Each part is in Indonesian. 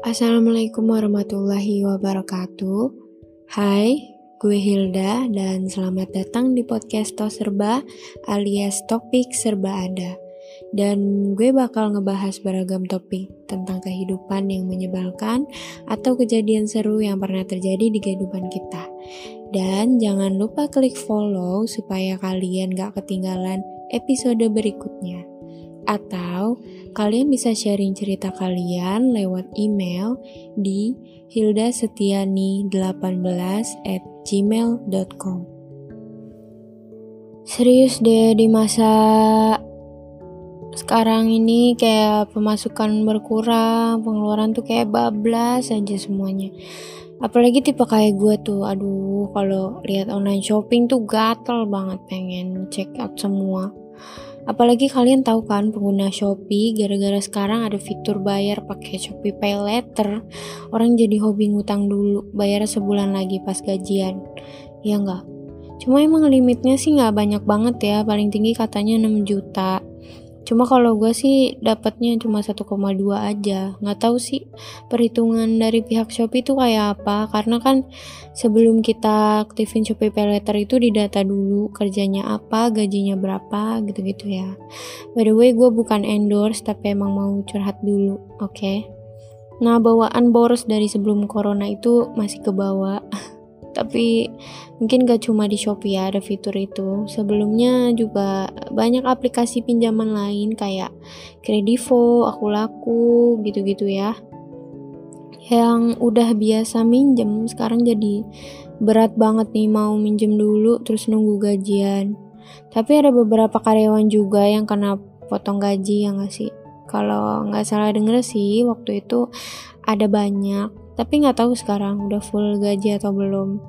Assalamualaikum warahmatullahi wabarakatuh. Hai, gue Hilda dan selamat datang di podcast Tos Serba alias Topik Serba Ada. Dan gue bakal ngebahas beragam topik tentang kehidupan yang menyebalkan atau kejadian seru yang pernah terjadi di kehidupan kita. Dan jangan lupa klik follow supaya kalian gak ketinggalan episode berikutnya. Atau kalian bisa sharing cerita kalian lewat email di hildasetiani18 at gmail.com Serius deh di masa sekarang ini kayak pemasukan berkurang, pengeluaran tuh kayak bablas aja semuanya. Apalagi tipe kayak gue tuh, aduh kalau lihat online shopping tuh gatel banget pengen check out semua. Apalagi kalian tahu kan pengguna Shopee gara-gara sekarang ada fitur bayar pakai Shopee Pay Later. Orang jadi hobi ngutang dulu, bayar sebulan lagi pas gajian. Ya enggak? Cuma emang limitnya sih nggak banyak banget ya, paling tinggi katanya 6 juta. Cuma kalau gue sih dapatnya cuma 1,2 aja. Nggak tahu sih perhitungan dari pihak Shopee itu kayak apa. Karena kan sebelum kita aktifin Shopee Pay Later itu didata dulu kerjanya apa, gajinya berapa, gitu-gitu ya. By the way, gue bukan endorse tapi emang mau curhat dulu, oke? Okay? Nah, bawaan boros dari sebelum corona itu masih ke bawah. tapi mungkin gak cuma di Shopee ya ada fitur itu. Sebelumnya juga banyak aplikasi pinjaman lain kayak Kredivo, Aku Laku gitu-gitu ya. Yang udah biasa minjem sekarang jadi berat banget nih mau minjem dulu terus nunggu gajian. Tapi ada beberapa karyawan juga yang kena potong gaji ya gak sih? Kalau nggak salah denger sih waktu itu ada banyak tapi nggak tahu sekarang udah full gaji atau belum.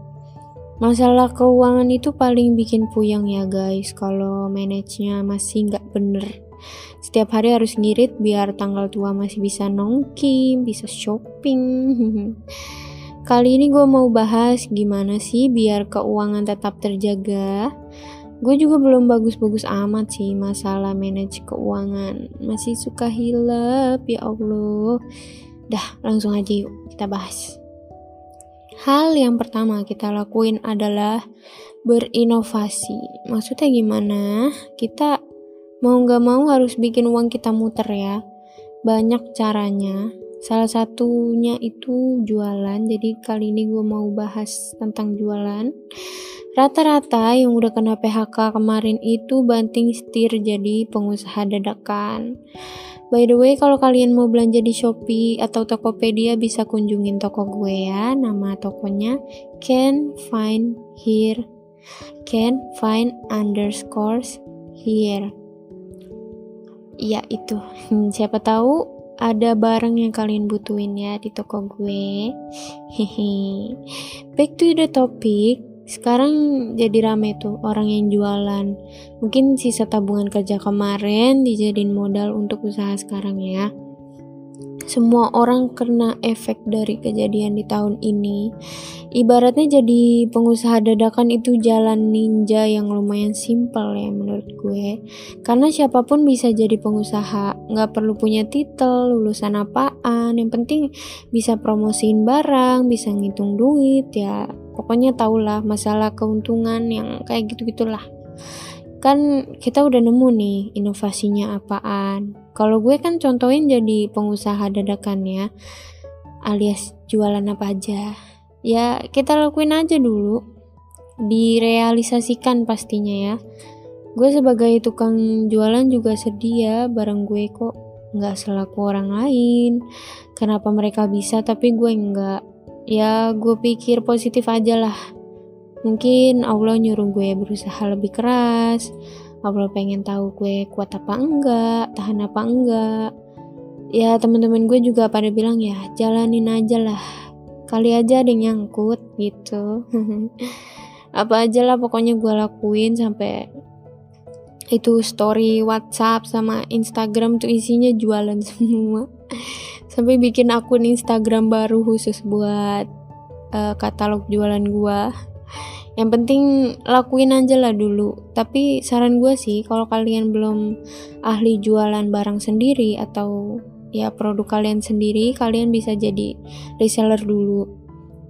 Masalah keuangan itu paling bikin puyeng ya guys kalau manajenya masih nggak bener. Setiap hari harus ngirit biar tanggal tua masih bisa nongki, bisa shopping. Kali ini gue mau bahas gimana sih biar keuangan tetap terjaga. Gue juga belum bagus-bagus amat sih masalah manage keuangan. Masih suka hilap ya Allah. Dah, langsung aja yuk kita bahas. Hal yang pertama kita lakuin adalah berinovasi. Maksudnya gimana? Kita mau nggak mau harus bikin uang kita muter ya. Banyak caranya. Salah satunya itu jualan. Jadi kali ini gue mau bahas tentang jualan. Rata-rata yang udah kena PHK kemarin itu banting setir jadi pengusaha dadakan. By the way, kalau kalian mau belanja di Shopee atau Tokopedia bisa kunjungin toko gue ya. Nama tokonya Can Find Here. Can Find Underscores Here. Ya itu. Siapa tahu ada barang yang kalian butuhin ya di toko gue. Hehe. Back to the topic sekarang jadi rame tuh orang yang jualan. Mungkin sisa tabungan kerja kemarin dijadiin modal untuk usaha sekarang ya. Semua orang kena efek dari kejadian di tahun ini. Ibaratnya jadi pengusaha dadakan itu jalan ninja yang lumayan simpel ya menurut gue. Karena siapa pun bisa jadi pengusaha. Nggak perlu punya titel lulusan apaan. Yang penting bisa promosiin barang bisa ngitung duit ya pokoknya tahulah masalah keuntungan yang kayak gitu gitulah kan kita udah nemu nih inovasinya apaan. Kalau gue kan contohin jadi pengusaha dadakan ya alias jualan apa aja. Ya kita lakuin aja dulu. Direalisasikan pastinya ya. Gue sebagai tukang jualan juga sedia barang gue kok. Nggak selaku orang lain. Kenapa mereka bisa tapi gue nggak ya gue pikir positif aja lah. Mungkin Allah nyuruh gue berusaha lebih keras. Allah pengen tahu gue kuat apa enggak tahan apa enggak. Ya teman-teman gue juga pada bilang ya jalanin aja lah. Kali aja ada yang nyangkut gitu. Apa aja lah pokoknya gue lakuin sampai itu story WhatsApp sama Instagram tuh isinya jualan semua sampai bikin akun Instagram baru khusus buat uh, katalog jualan gua yang penting lakuin aja lah dulu tapi saran gue sih kalau kalian belum ahli jualan barang sendiri atau ya produk kalian sendiri, kalian bisa jadi reseller dulu.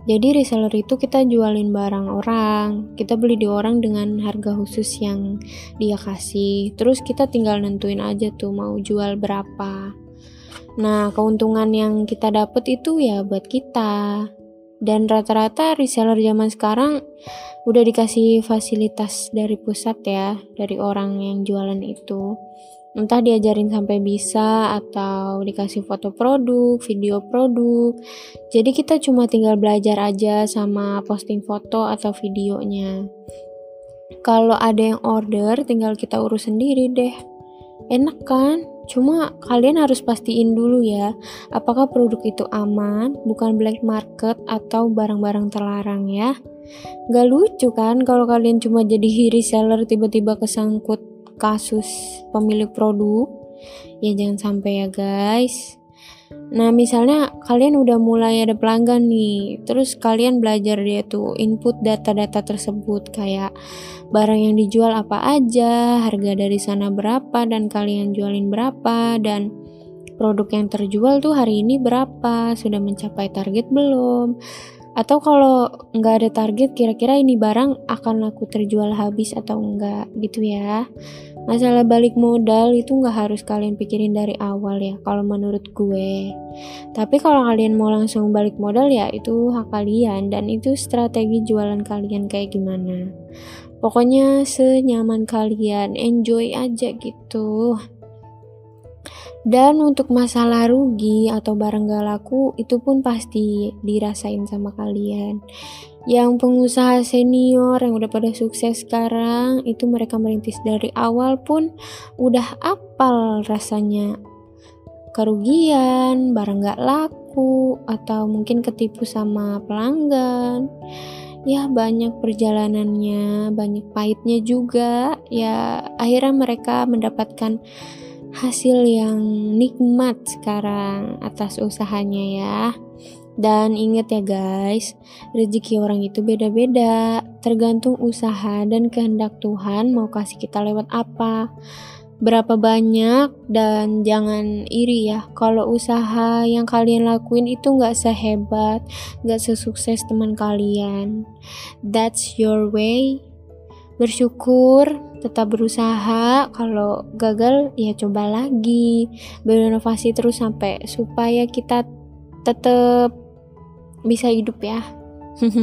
Jadi reseller itu kita jualin barang orang, kita beli di orang dengan harga khusus yang dia kasih. Terus kita tinggal nentuin aja tuh mau jual berapa. Nah, keuntungan yang kita dapat itu ya buat kita. Dan rata-rata reseller zaman sekarang udah dikasih fasilitas dari pusat ya, dari orang yang jualan itu entah diajarin sampai bisa atau dikasih foto produk, video produk. Jadi kita cuma tinggal belajar aja sama posting foto atau videonya. Kalau ada yang order, tinggal kita urus sendiri deh. Enak kan? Cuma kalian harus pastiin dulu ya, apakah produk itu aman, bukan black market atau barang-barang terlarang ya. Gak lucu kan kalau kalian cuma jadi reseller tiba-tiba kesangkut kasus pemilik produk ya jangan sampai ya guys nah misalnya kalian udah mulai ada pelanggan nih terus kalian belajar dia tuh input data-data tersebut kayak barang yang dijual apa aja harga dari sana berapa dan kalian jualin berapa dan produk yang terjual tuh hari ini berapa sudah mencapai target belum? Atau kalau nggak ada target kira-kira ini barang akan laku terjual habis atau enggak gitu ya masalah balik modal itu nggak harus kalian pikirin dari awal ya kalau menurut gue. Tapi kalau kalian mau langsung balik modal ya itu hak kalian dan itu strategi jualan kalian kayak gimana. Pokoknya senyaman kalian enjoy aja gitu dan untuk masalah rugi atau barang gak laku itu pun pasti dirasain sama kalian. Yang pengusaha senior yang udah pada sukses sekarang itu mereka merintis dari awal pun udah apal rasanya kerugian, barang gak laku, atau mungkin ketipu sama pelanggan. Ya banyak perjalanannya, banyak pahitnya juga. Ya akhirnya mereka mendapatkan hasil yang nikmat sekarang atas usahanya ya. Dan ingat ya guys, rezeki orang itu beda-beda, tergantung usaha dan kehendak Tuhan mau kasih kita lewat apa. Berapa banyak dan jangan iri ya kalau usaha yang kalian lakuin itu nggak sehebat, nggak sesukses teman kalian. That's your way. Bersyukur tetap berusaha. Kalau gagal ya coba lagi. Berinovasi terus sampai supaya kita tetap bisa hidup ya.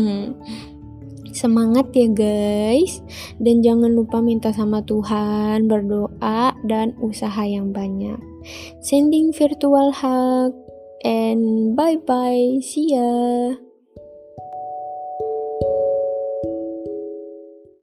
Semangat ya guys. Dan jangan lupa minta sama Tuhan berdoa dan usaha yang banyak. Sending virtual hug and bye bye see ya